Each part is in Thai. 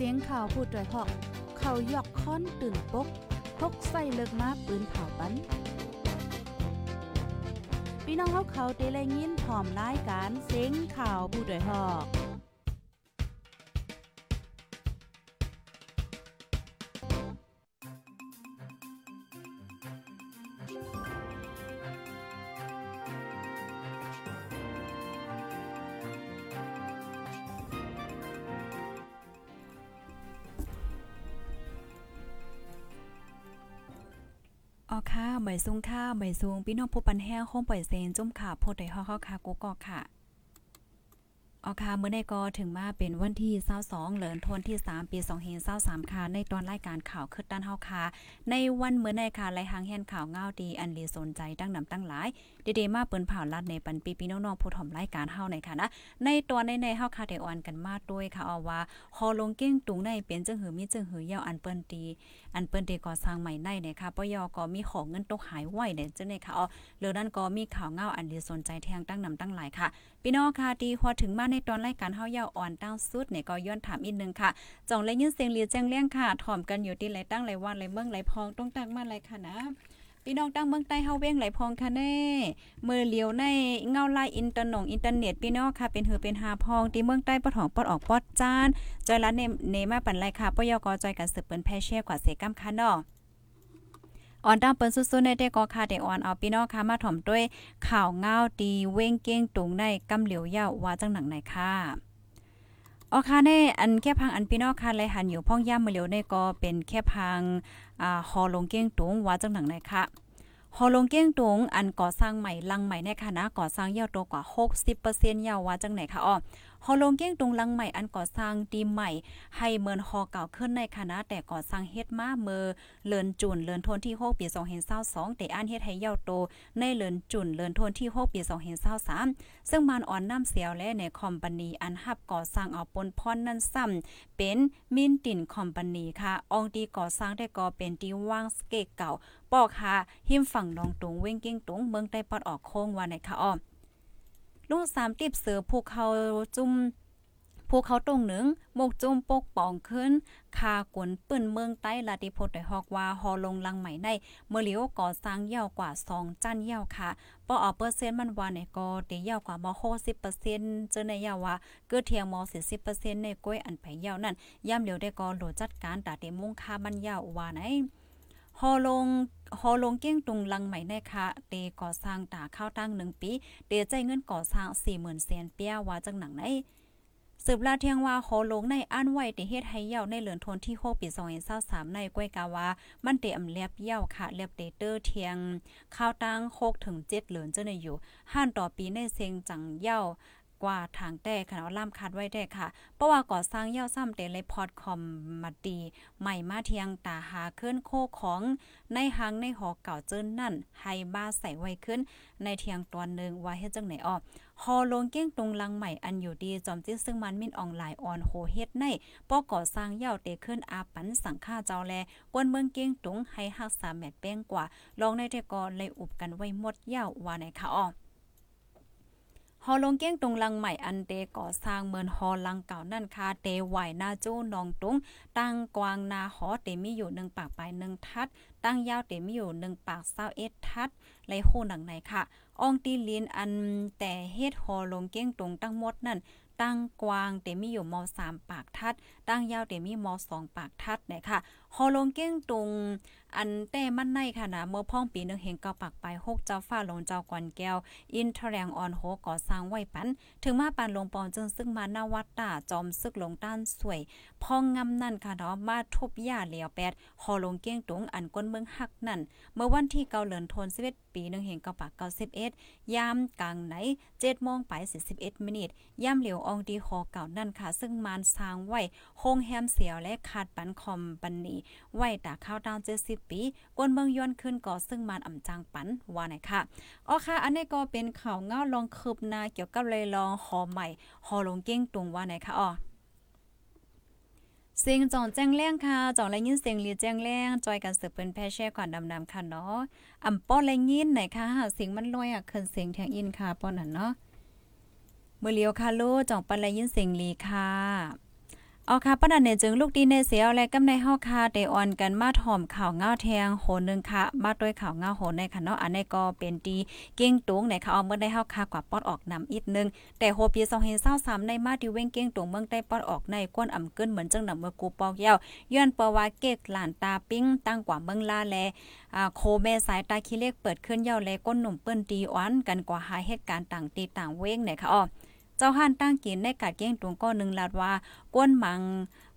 เสียงข่าวพูดด้วยหอก เขายอกค้อนตื่นปกพกใส่เลิกมาปืนเผาปันพี่น้องเขาเขาเตะแลยินผอมรายการเสียงข่าวผู้ด้วยหอก อค่ะใบซุงค่ะใบซุงพี่น้องผู้ปันแห้งโคมปล่อยเซนจุ่มขาโพดได้ฮอๆค่ะกูก็ค่ะออค่ะเมื่อในก็ถึงมาเป็นวันที่22เหลือนทนที่ 3 ปี2523ค่ะในตอนรายการข่าวคืดด้านเฮาค่ะในวันเมื่อในค่ะรายหางแห่นข่าวเงาดีอันลีสนใจตั้งนำตั้งหลายดีๆมาเปิ้นเผาลัดในปันปีพี่น้องๆผู้ถมรายการเฮาในค่ะนะในตอนในในเฮาค่ะได้ออนกันมาด้วยค่ะเอาว่าฮอลงเก้งตุงในเป็นจังหือมีจังหือยาวอันเปิ้นตี อันเปิ้นเดก่อสร้างใหม่ในเนี่ยค่ะปยก็มีของเงินตกหายไหวเนี่ยจังได๋ค่ะอ๋อเรือนั้นก็มีข่าวเงาอันดีสนใจแทงตั้งนำตั้งหลายค่ะพี่น้องค่ะที่พอถึงมาในตอนรายการเฮายาวอ่อนตั้งสุดเนี่ยก็ย้อนถามอีกนึงค่ะจ่องเลยยินเสียงเรียแจ้งเลี้ยงค่ะถ่อมกันอยู่ที่ไหลตั้งไหลวันไหลเมืองไหลพองต้องตั้งมาไหลค่ะนะ พี่น้องตั้งเมืองใต้เฮาเว้งไหลพองค่ะแน่มือเหลียวในเงาลายอินเตอร์หนงอินเทอร์เน็ตพี่น้องค่ะเป็นเหือเป็นหาพองที่เมืองใต้ปอดหองปอดออกปอดจานจอยละเนเนมาปันไรค่ะปยกจอยกันสืบเปิ้นแพเช่กว่าเสกำค่ะเนาะออนตามเปิ้นสุดๆในแต่ก็ค่ะได้ออนเอาพี่น้องค่ะมาถ่อมด้วยข่าวเงาดีเว้งเก้งตุงในกำเหลียวยาวว่าจังหนังไหนค่ะ ออค่ะในอันแค่พังอันพี่นอกค่ะเลยหันอยู่พ่องย่ามมือเหลียวในก็เป็นแค่พังอ่าฮอลงเก้งตุงว่าจังหนังไหนค่ะฮอลงเก้งตุงอันก่อสร้างใหม่ลังใหม่ในคณะก่อสร้างยาวตัวกว่า 60%ยาวว่าจังไหนค่ะอ้อ ฮอลงเก้งตุงลังใหม่อันก่อสร้างดีใหม่ ให้เมินฮอเก่าขึ้นในคณะแต่ก่อสร้างเฮ็ดมาเมอเลินจุนเลินทนที่6ปี2022แต่อันเฮ็ดให้ยาวโต ในเลินจุนเลินทนที่6ปี2023ซึ่งมันอ่อนน้ำเสียวและในคอมพานีอันฮับก่อสร้างเอาปนพรนั่นซ้ำเป็นมินตินคอมพานีค่ะองดีก่อสร้างได้ก็เป็นที่ว่างสเกเก่าปอกค่ะหิมฝั่งนองตุงเว้งเก้งตุงเมืองใต้ปอดออกโค้งว่าในค่ะอ้อม ลูกสามติบเสือภูเขาจุ่มภูเขาตรงหนึ่งหมกจุ่มปกป่องขึ้นคากวนปืนเมืองใต้ลาติพดได้ฮอกว่าฮอลงลังใหม่ในเมื่อเหลียวก่อสร้างยาวกว่า 2 จันยาวค่ะปออเปอร์เซ็นต์มันว่าในก็เตยาวกว่าม60%เจอในยาวว่าเกิดเทียงมอ40%ในก้อยอันไผยาวนั่นย่ำเหลียวได้ก็โหลดจัดการตาเตมุ่งค่ามันยาวว่าไหน ฮอลงฮอลงเก้งตุงลังใหม่ในคะเตก่อสร้างตาข้าวตั้ง1ปีเตใจเงินก่อสร้าง40,000แสนเปียว่าจังหนังไหนสืบลาเทียงว่าโหลงในอันไว้ที่เฮ็ดให้เย่าในเหลือนทนที่6ปี2023ในก้วยกาวามันเตอำเลียบเย่าค่ะเลียบเตเตอร์เทียงข้าวตั้ง6ถึง7เหลือนเจ้าในอยู่ห้านต่อปีในเซงจังเย่า กว่าทางแต่ขนาล่ามคัดไว้ได้ค่ะ เพราะว่าก่อสร้างเย่าซ้ำเตเลยพอดคอมมาดีใหม่มาเทียงตาหาขึ้นโคของในหางในหอเก่าเจิ้นนั่นให้บ้าใส่ไว้ขึ้น ในเทียงตอนหนึ่งว่าเฮ็ดจังไหนอ้อฮอลงเก้งตรงลังใหม่อันอยู่ดีจอมจิ้ซึ่งมันมินออนไลน์ออนโหเฮ็ดในป้อก่อสร้างเย่าเตขึ้นอาปันสังฆาเจ้าแลกวนเมืองเก้งตุงให้ฮักษามแมตแป้งกว่าลองในแต่ก็เลยอุบกันไว้หมดเย่าว่าไหนคะอ้อ อลงเก้งตรงลังใหม่อันเตก่อสร้างเมือนฮอลังเก่านั่นค่ะเตไหวหน้าจู้นองตุงตั้งกวางนาหอเตมีอยู่หนึ่งปากปลายหนึ่งทัด ตั้งยาวเตมีอยู่หนึ่งปากเศร้าเอ็ดทัดไรโหหนังไหนค่ะอองตีลินอันแต่เฮ็ดฮอลงเก้งตรงตั้งมดนั่น ตั้งกวางเตมีอยู่ม3ปากทัด ตั้งยาวเตมีม2ปากทัดเนี่ยค่ะฮอลงเก้งตรงอันแต่มันในค่ะนะเมื่อพ่องปีนึงเห็นเกาปากไปหกเจ้าฟ้าลงเจ้ากวนแก้ว อินทแรงออนโหก่อสร้างไว้ปัน ถึงมาปานลงปอนจึงซึ่งมานาวัดตาจอมซึกลงต้านสวยพ่องงำนั่นค่ะเนาะมาทุบย่าเหลียวแปดฮอลงเก้งตรงอันก้นเมืองหักนั่น เมื่อวันที่เกาเหลินทน11ปีนึงเห็นเกาปากเกา11ยามกลางไหน7โมงไป41มินิทยามเหลียวอองดีฮอเก่านั่นค่ะ ซึ่งมานสร้างไว้โฮงแฮมเสียวและขาดปันคอมปันนีไว้ตาข้าวดาว70ปีกวนเมืองย้อนขึ้นก่อซึ่งมานอ่ำจางปันว่าไหนค่ะอ๋อค่ะ อันนี้ก็เป็นข่าวเงาลองคืบหน้าเกี่ยวกับเลยลองหอใหม่หอลงเก้งตุงว่าไหนค่ะอ๋อเสียงจองแจ้งแรงค่ะจองและยินเสียงเรียแจ้งแรงจอยกันสืบเป็นแพแช่ก่อนดำๆค่ะเนาะอ่ำป้อและยินไหนค่ะเสียงมันลอยอะขึ้นเสียงแทงอินค่ะป้อนนั่นเนาะ มือเลียวค่ะโลจองปันและยินเสียงลีค่ะเอาค่ะปะนันเนี่ยจึงลูกดีในเสียวและกำในเฮาค่ะได้ออนกันมาถ่อมข่าวเงาแทงโหนึงค่ะ มาด้วยข่าวเงาโหในค่ะเนาะอันนี้ก็เป็นดีเก้งตุงในค่ะเอาเมื่อได้เฮาค่ะกว่าปอดออกนำอีกนึง แต่โฮปี2023ในมาที่เว้งเก้งตุงเมืองใต้ปอดออกในก้นอ่ำเกินเหมือนจังนำเมื่อกูปอกยาวย้อนปว่าเกกหลานตาปิ้งตั้งกว่าเมืองลาแลอ่าโคแม่สายตาขี้เล็กเปิดขึ้นยาวแลก้นหนุ่มเปิ้นตีอ้อนกันกว่าหาเหตุการณ์ต่างตีต่างเว้งในค่ะอ้อ เจ้าห้านตั้งกินในกัดเก้งตุงก็นึงลาดว่าก้นมัง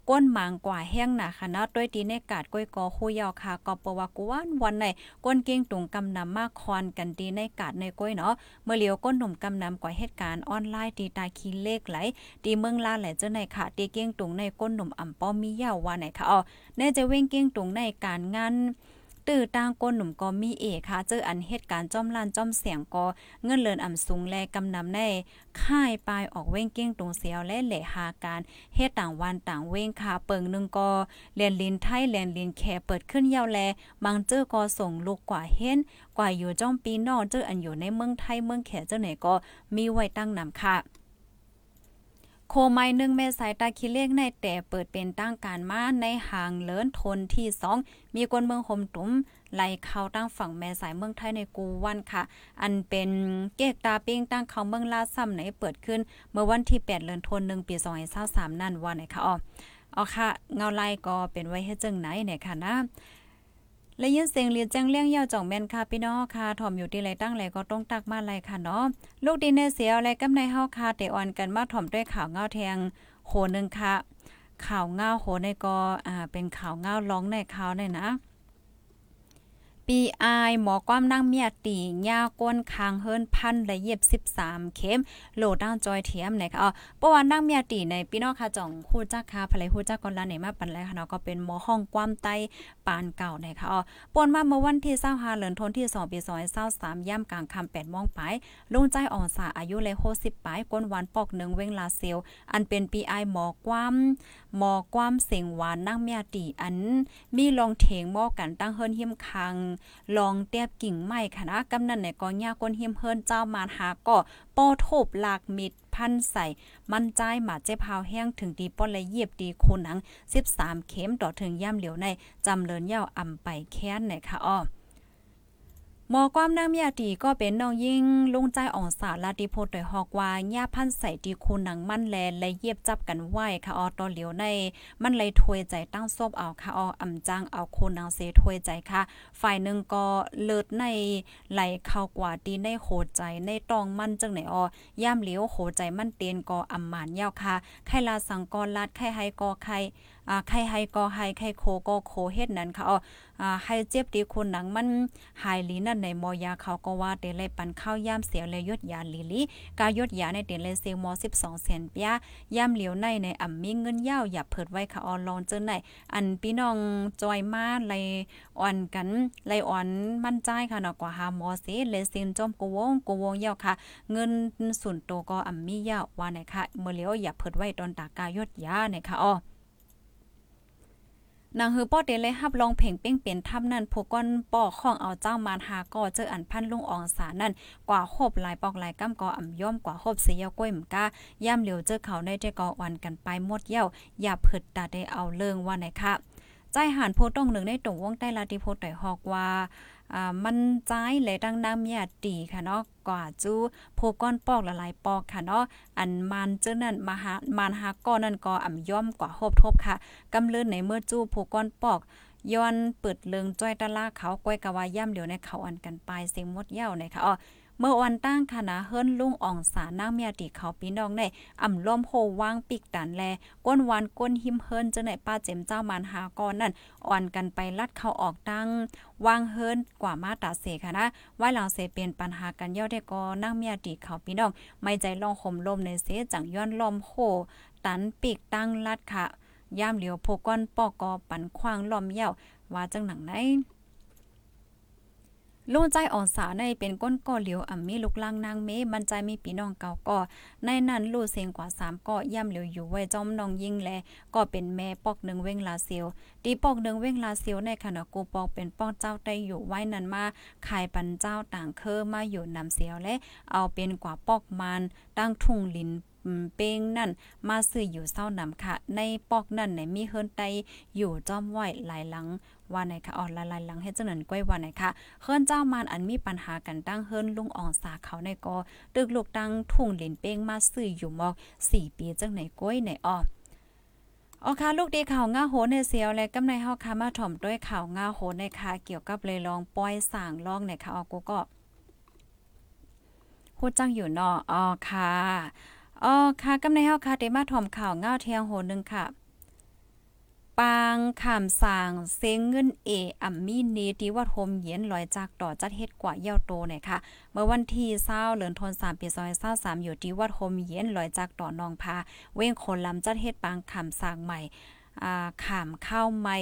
ก้นมังกว่าแห้งหนาค่ะนะด้วยตีในกาดก้อยกอคู่ยาวค่ะก็ปว่ากวนวันในก้นเก้งตุงกำนำมากคอนกันดีในกาดในก้อยเนาะเมื่อเลียวก้นหนุ่มกำนำกว่าเหตุการณ์ออนไลน์ตีตาคีเลขไหลตีเมืองลาแหลเจ้าในค่ะตีเก้งตุงในก้นหนุ่มอ่ำป้อมมียาวว่าไหนค่ะอ๋อแน่จะเว้งเก้งตุงในการงาน ตื้อต่างก้นหนุ่มก็มีเอค่ะ เจออันเหตุการณ์จ้อมลานจ้อมเสียงก็เงินเลินอ่ำสูงแลกำนำในค่ายปลายออกเว้งเก้งตรงเสียวและเหละหาการเฮ็ดต่างวันต่างเว้งค่ะเปิงหนึงก็เรียนลินไทยเรียนลินแคเปิดขึ้นยาวแลบางเจอก็ส่งลูกกว่าเฮ็นกว่าอยู่จ้อมปีนอกเจออันอยู่ในเมืองไทยเมืองแขเจ้าไหนก็มีไว้ตั้งนำค่ะ โคไม้หนึ่งเมสายตาคิเลขในแต่เปิดเป็นตั้งการมาในห่างเลินทนที่สองมีคนเมืองห่มตุ้มไหลเข้าตั้งฝั่งแม่สายเมืองไทยในกูวันค่ะ อันเป็นเกกตาปิ้งตั้งเขาเมืองลาซ้ำไหนเปิดขึ้น เมื่อวันที่ 8เดือนธันวาคมปี2023นั่นว่าไหนค่ะอ๋อเอาค่ะ เงาไล่ก็เป็นไว้ให้จังไหนเนี่ยค่ะนะ และยินเสียงเรียนแจ้งเลี้ยงยาวจ่องแม่นค่ะพี่น้องค่ะถ่อมอยู่ที่ไรตั้งไรก็ต้องตักมาไรค่ะเนาะลูกดีในเสียวอะไรกำในเฮาค่ะเตออนกันมาถ่อมด้วยข่าวเงาแทงโหนึงค่ะข่าวเงาโหในก็อ่าเป็นข่าวเงาร้องในข่าวในนะ ปีอายหมอความนั่งเมียตียาก้นคางเฮิรนพันและเย็บ13 เข็มโหลด้านจอยเทียมนะคะอ๋อเพราะว่านั่งเมียตีในพี่น้องค่ะจ่องฮู้จักค่ะภรรยฮู้จักก่อนละไหนมาปันแล้วค่ะเนาะก็เป็นหมอห้องความไตปานเก่านะคะอ๋อปนมาเมื่อวันที่25เดือนธันวาคมที่2ปี2023ย่ำกลางค่ำ8โมงปลายลุงใจอ่อนสาอายุเลย60ปลายก้นหวานปอกหนึ่งเว้งลาเซลอันเป็นปีอายหมอความ หมอความเสียงหวานนั่งเมียตีอัน มีลองเถงหม้อกันตั้งเฮิรนหิมคัง ลองเตียบกิ่งไม้ค่ะนะกำนันในกองยาก้นเฮียมเฮิรนเจ้ามาหาก็ป้อโทบลากมิดพันใส่ มันใจหมาเจ็บพาวแห้งถึงดีป้อนและเยียบดีคูหนัง 13 เข็มต่อถึงย่ำเหลียวในจำเลินเยาวอำไปแค้นเนี่ยค่ะอ้อ หมอความนางมียตีก็เป็นน้องยิ่งลุงใจอ่องสาลาติโพดโดยฮอกว่าย่าพันใส่ดีคูหนังมันแลและเยียบจับกันไหวค่ะออตอเหลียวใน มันเลยถวยใจตั้งซบเอาค่ะอออำจังเอาคูหนังเสถวยใจค่ะ ฝ่ายหนึ่งก็เลิศในไหลเข้ากว่าดีในโหดใจในตองมันจังไหนออย่ามเหลียวโหดใจมันเตียนก็อำหมานยาวค่ะไข่ลาสังกอลาดไข่ไฮกอไข่ อ่าไข่ไฮกอไฮไข่โคก็โคเฮ็ดนั้นค่ะอออ่าให้เจ็บดีคนหนังมันหายลีนั่นในมอยาเขาก็ว่าเตเลยปันข้าวยามเสียเลยยดยาลีลีกายดยาในเตเลยเซลมอ12แสนปยายามเหลียวในในอ่ำมีเงินยาวอย่าเพิดไว้ค่ะออลองเจอไหนอันพี่น้องจอยมาไลอ่อนกันไลอ่อนมั่นใจค่ะเนาะกว่าหาหมอเสเลยเซนจอมกวงกวงยาวค่ะ เงินส่วนตัวก็อ่ำมียาวว่าไหนค่ะเมื่อเหลียวอย่าเพิดไว้ตอนตากายดยาเนี่ยค่ะอ้อ นางฮือป้อเดเลยฮับลองเพ่งเป้งเป็นทับนั่นผู้ก้อนป้อของเอาเจ้ามารหาก็เจออันพันลุงอองสานั่นกว่าโคบหลายปอกหลายก้ำกออ่ำย่อมกว่าโคบเสียก้วยมกาย่ำเหลียวเจอเขาได้เจกออ่อนกันไปหมดเย้าอย่าเผิดตาได้เอาเลิงว่าไหนคะใจหานโพต้องหนึ่งได้ตรงวงใต้ลาติโพต่อยฮอกว่า อ่ามันใจเลยดังน้ำยาตีค่ะเนาะกว่าจูโพก้อนปอกละลายปอกค่ะเนาะอันมันเจ้านั่นมหามานหาก้อนนั่นก็อ่าย่อมกว่าโฮบทบค่ะกำเลินในเมื่อจูโพก้อนปอกย้อนเปิดเลิงจ้อยตะลาเขาก้อยกะว่าย่ำเดี๋ยวในเขาอันกันไปเสียงมดเย้าในค่ะอ๋อ เมื่อวันตั้งคณะเฮิรนลุงอ่องสานางเมียติเขาพี่น้องในอ่ำล้อมโฮวางปิกตันแลก้นวานก้นหิมเฮิรนจะไหนป้าเจมเจ้ามันหากอนนั่นอ่อนกันไปลัดเขาออกตั้งวางเฮิรนกว่ามาตาเสค่ะนะไว้หลังเสเป็นปัญหากันย่าได้ก็นางเมียติเขาพี่น้อง ไม่ใจลองข่มลมในเสจังย้อนลมโฮตันปีกตั้งลัดค่ะย่ามเหลียวโพก้อนปอกกอปันควางลอมเย่าว่าจังหนังไหน ลุงใจอ่อนสาในเป็นก้นก่อเหลียวอ่ำมีลูกล่างนางเมมันใจมีปีน้องเก่าก็ในนั้นลู่เสียงกว่า3ก็ย่ำเหลียวอยู่ไว้จอมน้องยิงแลก็เป็นแม่ปอกหนึ่งเว้งลาเซียวตีปอกหนึ่งเว้งลาเซียวในขณะกูปอกเป็นปอกเจ้าได้อยู่ไว้นั้นมาขายปันเจ้าต่างเคอมาอยู่นำเสียวและเอาเป็นกว่าปอกมันตั้งทุ่งลินเป้งนั่นมาซื้ออยู่เศร้านำค่ะ ในปอกนั่นไหนมีเฮิรนไตอยู่จอมไหวหลายหลัง ว่าไหนค่ะอ่อนละลายหลังให้เจ้าหนันก้อยว่าไหนค่ะเฮิรนเจ้ามานอันมีปัญหากันตั้งเฮิรนลุงอ่องสาเขาในกอตึกลูกตั้งทุ่งเหรนเป้งมาซื้ออยู่มอก4ปีจังไหนก้อยไหนอ้อออค่ะลูกดีข่าวง่าโหในเสียวและกำในเฮาค่ะมาถ่อมด้วยข่าวง่าโหในค่ะเกี่ยวกับเลยลองปอยสางลองในค่ะออกูก็ฮู้จังอยู่เนาะอ๋อค่ะอ๋อค่ะกำในเฮาค่ะได้มาถ่อมข่าวง่าเทียงโหนึงค่ะ ปางขามสางเซงเงินเออัมมีเนติวัดโฮมเย็นลอยจากต่อจัดเฮ็ดกว่าเย่าโตเนี่ยค่ะ เมื่อวันที่เส้าเดือนทนสามปียซอยเส้าสามอยู่ที่วัดโฮมเย็นลอยจากต่อนองพา เว้งคนลำจัดเฮ็ดปางขามสางใหม่อ่าขามข้าวใหม่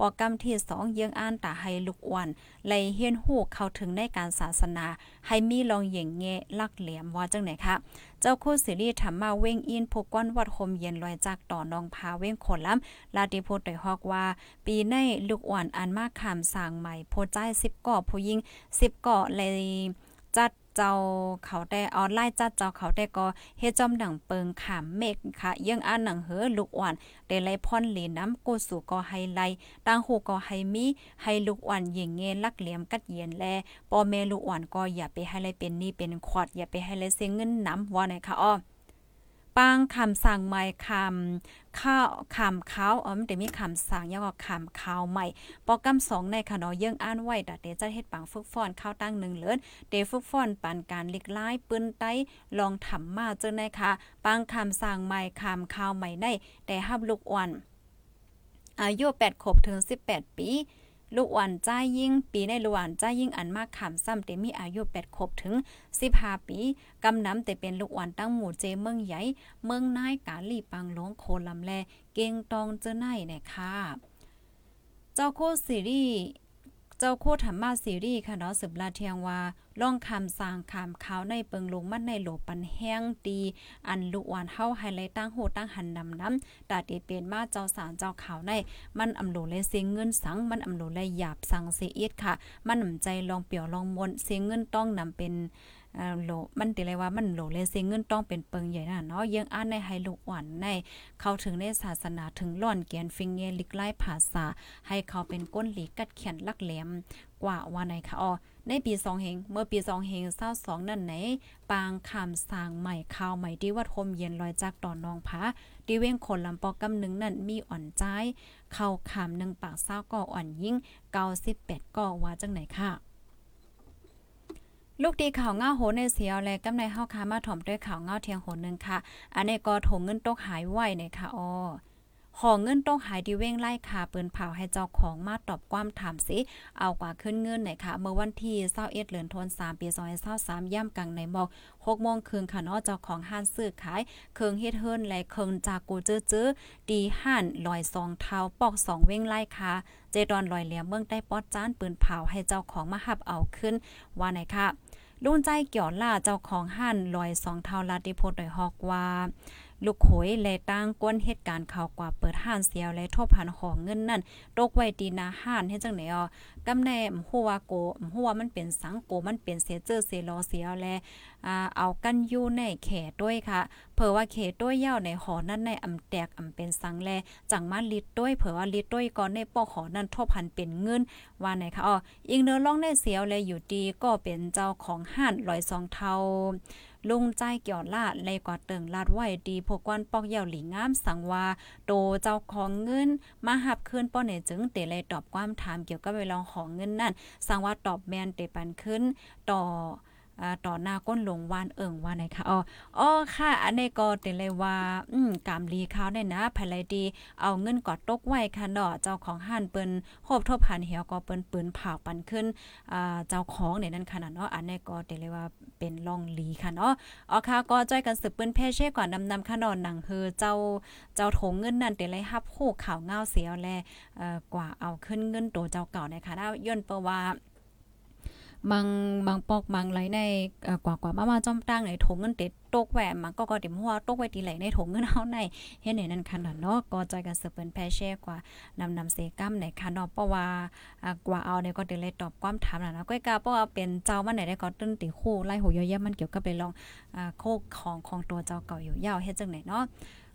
ปอกรรมที่สองเยื้องอ่านตาให้ลูกอ้วนไลเฮียนฮูกเข้าถึงในการศาสนา ให้มีลองเหย่งแงะลักเหลี่ยมว่าจังไหนคะเจ้าคู่สิริธรรมาเว้งอินพกก้อนวัดโฮมเย็นลอยจากต่อนองพาเว้งคนล้ำลาติโพดไดฮอกว่า ปีในลูกอ่อนอันมากขามสร้างใหม่โพจ่าย10ก่อผู้หญิง10ก่อเลย จัดเจ้าเขาได้ออนไลน์จัดเจ้าเขาได้ก็เฮ็ดจอมหนังเปิงขามเมฆค่ะยังอ่านหนังเหอลูกอ่อนได้ไล่พรหลีน้ำโกสู่ก็ไฮไล่ตั้งหูก็ให้มีให้ลูกอ่อนยิงเงินลักเหลี่ยมกัดเย็นแลปอแม่ลูกอ่อนก็อย่าไปให้ไลเป็นนี่เป็นขวดอย่าไปให้ไลเสียเงินน้ำว่าไหนค่ะอ้อ ปางคำสั่งใหม่คำข้าวคำข้าอ๋อมันแต่มีคำสั่งยังก็คำข้าวใหม่ปอกำสองในค่ะเนาะยังอ่านไว้ดะเดจะเฮ็ดปังฝึกฟ้อนข้าวตั้งหนึ่งเลิศเดฝึกฟ้อนปานการเล็กลายปืนไต้ลองทำมาเจอในค่ะปางคำสั่งใหม่คำข้าวใหม่ในแต่ฮับลูกอ่อนอายุ8ขบถึง 18 ปี ลูกอ่อนจ้ายิ่ง ปีในลูกอ่อนจ้ายิ่งอันมากขามซ้ำแต่มีอายุ8ขวบถึง15ปีกำน้ำแต่เป็นลูกอ่อนตั้งหมู่เจเมืองใหญ่ เมืองนายกาลีปังหลวงโคลำแล เก่งตองเจอไหนเนี่ยค่ะ เจ้าโคซีรีส์ เจ้าโคธรรมาซีรีส์ค่ะเนาะสืบลาเทียงว่าล่องคำสร้างคำขาวในเปิงลงมันในโหลปันแห้งดี อันลูกอ่อนเฮาไฮไลท์ตั้งโหตั้งหันนำน้ำตาเตเป็นมาเจ้าสารเจ้าขาวในมันอำโลเลยเสียงเงินสังมันอำโลเลยหยาบสังเสียเอียดค่ะ มันนำใจลองเปี่ยวลองมนเสียงเงินต้องนำเป็น โลมันติเลยว่ามันโหลเลยเสียงเงินต้องเป็นเปิงใหญ่น่ะเนาะยังอ่านในให้ลูกอ่อนในเข้าถึงในศาสนาถึงล่อนเกียนฟิงเงลิกไล่ภาษา ให้เขาเป็นก้นหลีกัดเขียนลักแหลมกว่าว่าไหนคะอ๋อในปี2เฮงเมื่อปี2เฮง22นั่นไหน ปางคำสร้างใหม่ข่าวใหม่ที่วัดโฮมเย็นลอยจากตอนนองผาที่เว้งคนลำปอกกำหนึ่งนั่นมีอ่อนใจเข้าคำหนึ่งปากเศร้าก็อ่อนยิ่ง98ก็ว่าจังไหนค่ะ ลูกดีข่าวเงาโหในเสียวและกำในเฮาคามาถ่อมด้วยข่าวเงาเทียงโหนึงค่ะ อันนี้ก็ถงเงินตกหายไว้เนี่ยค่ะอ๋อขอเงินต้องหายดีเว้งไล่ค่ะปืนเผาให้เจ้าของมาตอบความถามสิ เอากว่าขึ้นเงินหน่อยค่ะ เมื่อวันที่21เอ็ดเหลือนธันวามปี2023ย่ำกลางในหมอก6โมงครึ่งค่ะเนาะเจ้าของห้านซื้อขาย เครื่องเฮ็ดเฮิรนและเครื่องจากกูเจอเจอดีห่านลอยซองเท้าปอกสองเว้งไล่ค่ะเจดอนลอยเหลี่ยมเมืองได้ปอดจ้านปืนเผาให้เจ้าของมาหับเอาขึ้นว่าไหนค่ะ ลุงใจเกี่ยวล่าเจ้าของหั่นลอยสองเท่าลาติโพดโดยฮอกว่า ลูกโขยและตั้งก้นเหตุการณ์ข่าวกว่าเปิดห้านเสียวและทบพันของเงินนั่นตกไว้ตีนาห้านเฮ็ดจังไหนอ่อกำแน่มฮู้ว่าโกมฮู้ว่ามันเป็นสังโกมันเป็นเสเจอเสลอเสียวและอ่าเอากันอยู่ในแขด้วยค่ะเผื่อว่าเขด้วยยาวในหอนั้นในอำแตกอำเป็นสังแลจังมาลิดด้วยเผื่อว่าลิดด้วยก่อนในปอกหอนั้นทบพันเป็นเงินว่าไหนคะอ๋ออีกเนื้อล่องในเสียวและอยู่ดีก็เป็นเจ้าของห้านลอยสองเท่า ลุงใจเกี่ยวลาดเลยกว่าเติงลาดไว้ดีพวกกวนปอกเหี่ยวหลีงามสังว่าโตเจ้าของเงินมาหับคืนป้อเนี่ยจึงเตเลยตอบความถามเกี่ยวกับเวลาของเงินนั่นสังว่าตอบแมนเตปันขึ้นต่อ ต่อหน้าก้นหลงวานเอิ่งว่าไหนคะอ๋ออ๋อค่ะอันนี้ก็เตเลยว่าอืมกามลีข้าวเนี่ยนะภายไลดีเอาเงินกอดตกไว้ค่ะเนาะเจ้าของห้านเปิ้นโคบทบหันเหี่ยวก็เปิ้นปืนเผาปันขึ้นอ่าเจ้าของเนี่ยนั่นขนาดเนาะอันนี้ก็เตเลยว่าเป็นล่องลีค่ะเนาะอ๋อค่ะก็จ้อยกันสืบปืนแพ่เช่ก่อนนำนำค่ะนอนหนังเฮอเจ้าเจ้าโถงเงินนั่นเตเลยฮับโคข่าวเงาเสียวแลเอ่อกว่าเอาขึ้นเงินโตเจ้าเก่านะคะนะย่นเปว่า มังมังปอกมังไหลในกว่ากว่ามามาจ้อมตั้งในถงเงินเต็ดตกแหวมมันก็ก็เต็มหัวตกไว้ตีไหลในถงเงินเฮาในเฮ็ดในนั้นคันเนาะก็จกันเสือเปิ้นแพแช่กว่านำนำเซกัมในคันเนาะเพราะว่ากว่าเอาเนี่ยก็เดเลยตอบความถามน่ะนะก้อยกาเพราะว่าเป็นเจ้ามันไหนได้ก็ตึ้นติคู่ไล่หูย่อยๆมันเกี่ยวกับไปลองอ่าโคกของของตัวเจ้าเก่าอยู่ยาวเฮ็ดจังไหนเนาะ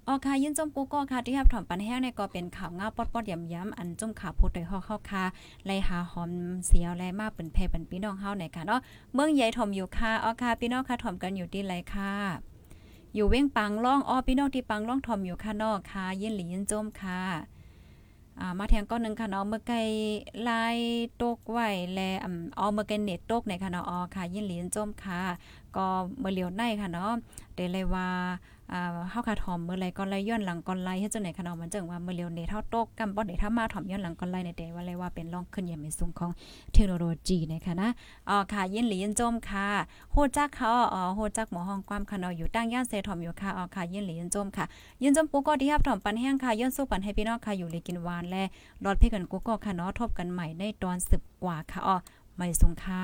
ออค่ะยินจมกูก็ค่ะที่ครับถอมปันแห้งเนี่ยก็เป็นข่าวเงาปอดปอดย้ำย้ำๆอันจมข่าวโพดโดยห่อเข้าค่ะไล่หาหอมเสียวแลมาเป็นเพเป็นพี่น้องเฮาไหนค่ะเนาะเมืองใหญ่ถมอยู่ค่ะออค่ะพี่น้องค่ะถอมกันอยู่ที่ไรค่ะอยู่เว้งปังล่องอ้อพี่น้องที่ปังล่องถอมอยู่ค่ะนอกค่ะยินหลียินจมค่ะอ่ามาแทงก้อนหนึ่งค่ะเนาะเมื่อไกลลายตกไหวแลอ่ำอ๋อเมื่อไกลเน็ตตกในค่ะเนาะอ๋อค่ะ ยินหลียินจมค่ะ ก็เมื่อเหลียวในค่ะเนาะเดเลยว่า อ่าเฮาคาถอมเมื่อไรก่อนไรย้อนหลังก่อนไรเฮ็ดจังไหนคะเนาะมันจังว่าเมื่อเร็วนี้เท่าโตกกำบ่ได้ถ้ามาถอมย้อนหลังก่อนไรในแต่ว่าเลยว่าเป็นรองขึ้นอย่างมีสูงของเทคโนโลยีนะคะนะอ๋อค่ะยินหลียินจมค่ะโฮจักเขาอ๋อโฮจักหมอห้องความค่ะเนาะอยู่ตั้งย่านเซถอมอยู่ค่ะอ๋อค่ะยินหลียินจมค่ะยินจมปุ๊กก็ที่รับถอมปันแห้งค่ะย้อนสู้ปันให้พี่น้องค่ะอยู่เลยกินหวานและรอดเพ่กันกุ๊กก็ค่ะเนาะทบกันใหม่ในตอน10กว่าค่ะอ๋อไม่สูงค่ะ